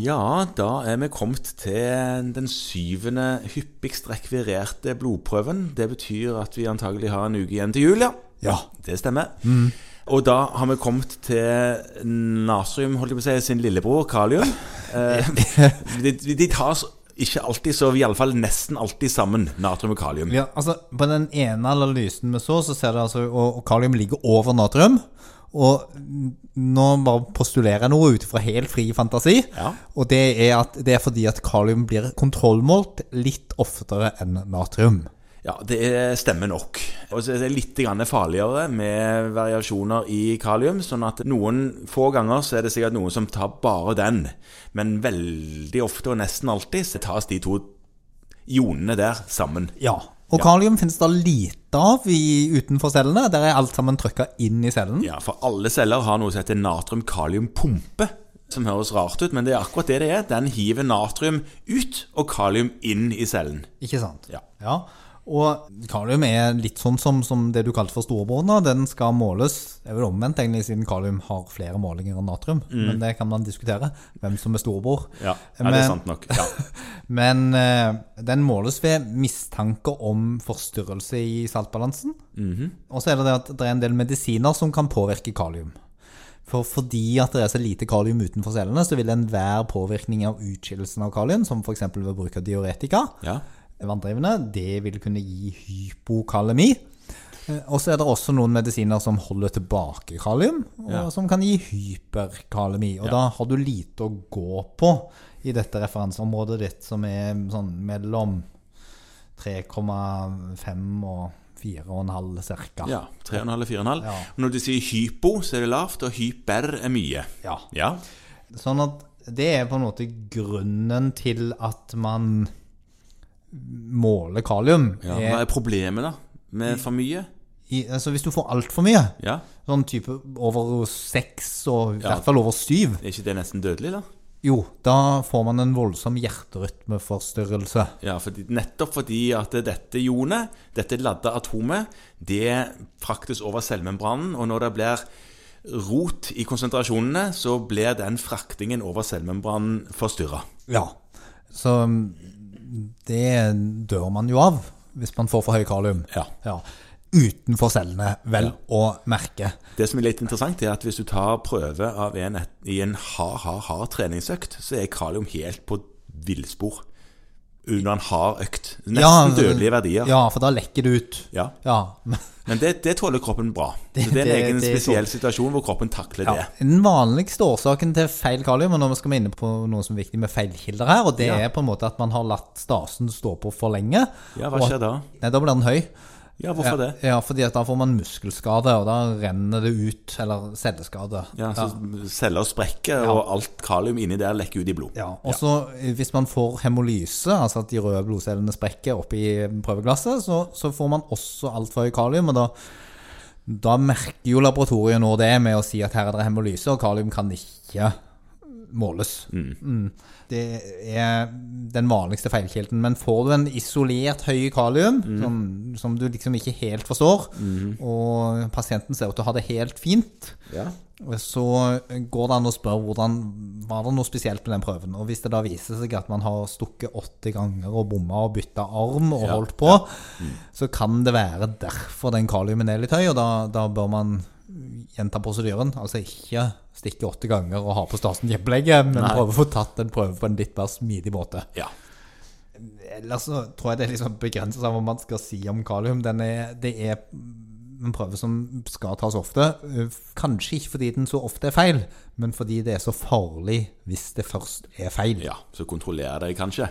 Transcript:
Ja, da er vi kommet til den syvende hyppigst rekvirerte blodprøven. Det betyr at vi antagelig har en uke igjen til jul, ja. Ja. Det stemmer. Og da har vi kommet til natrium, holdt jeg på å si, sin lillebror, kalium. Eh, de, de tas ikke alltid så, iallfall nesten alltid sammen, natrium og kalium. Ja, altså På den ene analysen vi så, så ser det altså Og, og kalium ligger over natrium. Og nå bare postulerer jeg noe ut fra helt fri fantasi. Ja. Og det er, at, det er fordi at kalium blir kontrollmålt litt oftere enn natrium. Ja, det er- stemmer nok. Og så er det litt farligere med variasjoner i kalium. Sånn at noen få ganger så er det sikkert noen som tar bare den. Men veldig ofte, og nesten alltid, så tas de to ionene der sammen. Ja. Og kalium finnes det lite av i, utenfor cellene. Der er alt sammen trykka inn i cellen. Ja, for alle celler har noe som heter natrium-kalium-pumpe. Som høres rart ut, men det er akkurat det det er. Den hiver natrium ut og kalium inn i cellen. Ikke sant? Ja. ja. Og kalium er litt sånn som, som det du kalte for storebroren. Den skal måles Det er vel omvendt, egentlig, siden kalium har flere målinger enn natrium. Men det kan man diskutere. Hvem som er storebror. Ja, ja det er sant nok. Ja. Men eh, den måles ved mistanke om forstyrrelse i saltbalansen. Og så er det det at det er en del medisiner som kan påvirke kalium. For fordi at det er så lite kalium utenfor cellene, så vil enhver påvirkning av utskillelsen av kalium, som f.eks. ved bruk av diuretika, ja. Vanndrivende, det vil kunne gi hypokalemi. Eh, Og så er det også noen medisiner som holder tilbake kalium, og Ja. som kan gi hyperkalemi. Og da har du lite å gå på i dette referanseområdet ditt, som er sånn mellom 3,5 og 4,5 cirka. ja 3,5-4,5. Ja. Når du sier hypo, så er det lavt, og hyper er mye. Ja. Ja. Sånn at det er på en måte grunnen til at man måler kalium. ja. Er- Hva er problemet, da? Med for mye? i, altså hvis du får altfor mye, Ja. sånn type over seks og i Ja. hvert fall over syv, Er ikke det nesten dødelig, da? jo, da får man en voldsom hjerterytmeforstyrrelse. Ja, fordi, nettopp fordi at dette ionet, dette ladde atomet, det fraktes over selvmembranen og når det blir rot i konsentrasjonene, så blir den fraktingen over selvmembranen forstyrra. Ja. Så det dør man jo av hvis man får for høy kalium. Ja. Ja. Utenfor cellene, vel å merke. Det som er litt interessant, er at hvis du tar prøve av en i en hard, hard, hard treningsøkt, så er kalium helt på villspor. Under en hard økt. Nesten Ja, dødelige verdier. Ja. Ja, for da lekker det ut. Ja. Men det, det tåler kroppen bra. Det- Så det er en det- egen det er spesiell situasjon hvor kroppen takler Ja, det. Den vanligste årsaken til feil kalium, og nå skal vi inne på noe som er viktig med feilkilder her, og det Ja. er på en måte at man har latt stasen stå på for lenge. Ja, hva skjer da? Nei, da blir den høy. Ja, hvorfor det? Ja, fordi at da får man muskelskade, og da renner det ut, eller celleskade. Ja, så Celler sprekker, og alt kalium inni der lekker ut i blod. Ja, og så hvis man får hemolyse, altså at de røde blodcellene sprekker oppi prøveglasset, så, så får man også altfor høy kalium, og da, da merker jo laboratoriet nå det med å si at her er det hemolyse, og kalium kan ikke måles. Mm. Det er den vanligste feilkilden. Men får du en isolert høy kalium, som, som du liksom ikke helt forstår, og pasienten ser ut til å ha det helt fint, Ja. så går det an å spørre hvordan var det noe spesielt med den prøven. Og hvis det da viser seg at man har stukket 80 ganger og bomma og bytta arm og Ja, holdt på, så kan det være derfor den kaliumen er litt høy, og da, da bør man gjenta prosedyren. Altså ikke stikke 80 ganger og ha på stasen kjempelegge, men Nei. prøve å få tatt en prøve på en litt mer smidig måte. ja. Ellers så tror jeg det er liksom begrenset av hva man skal si om kalium. Den er, det er en prøve som skal tas ofte. Kanskje ikke fordi den så ofte er feil, men fordi det er så farlig hvis det først er feil. ja. Så kontroller det kanskje.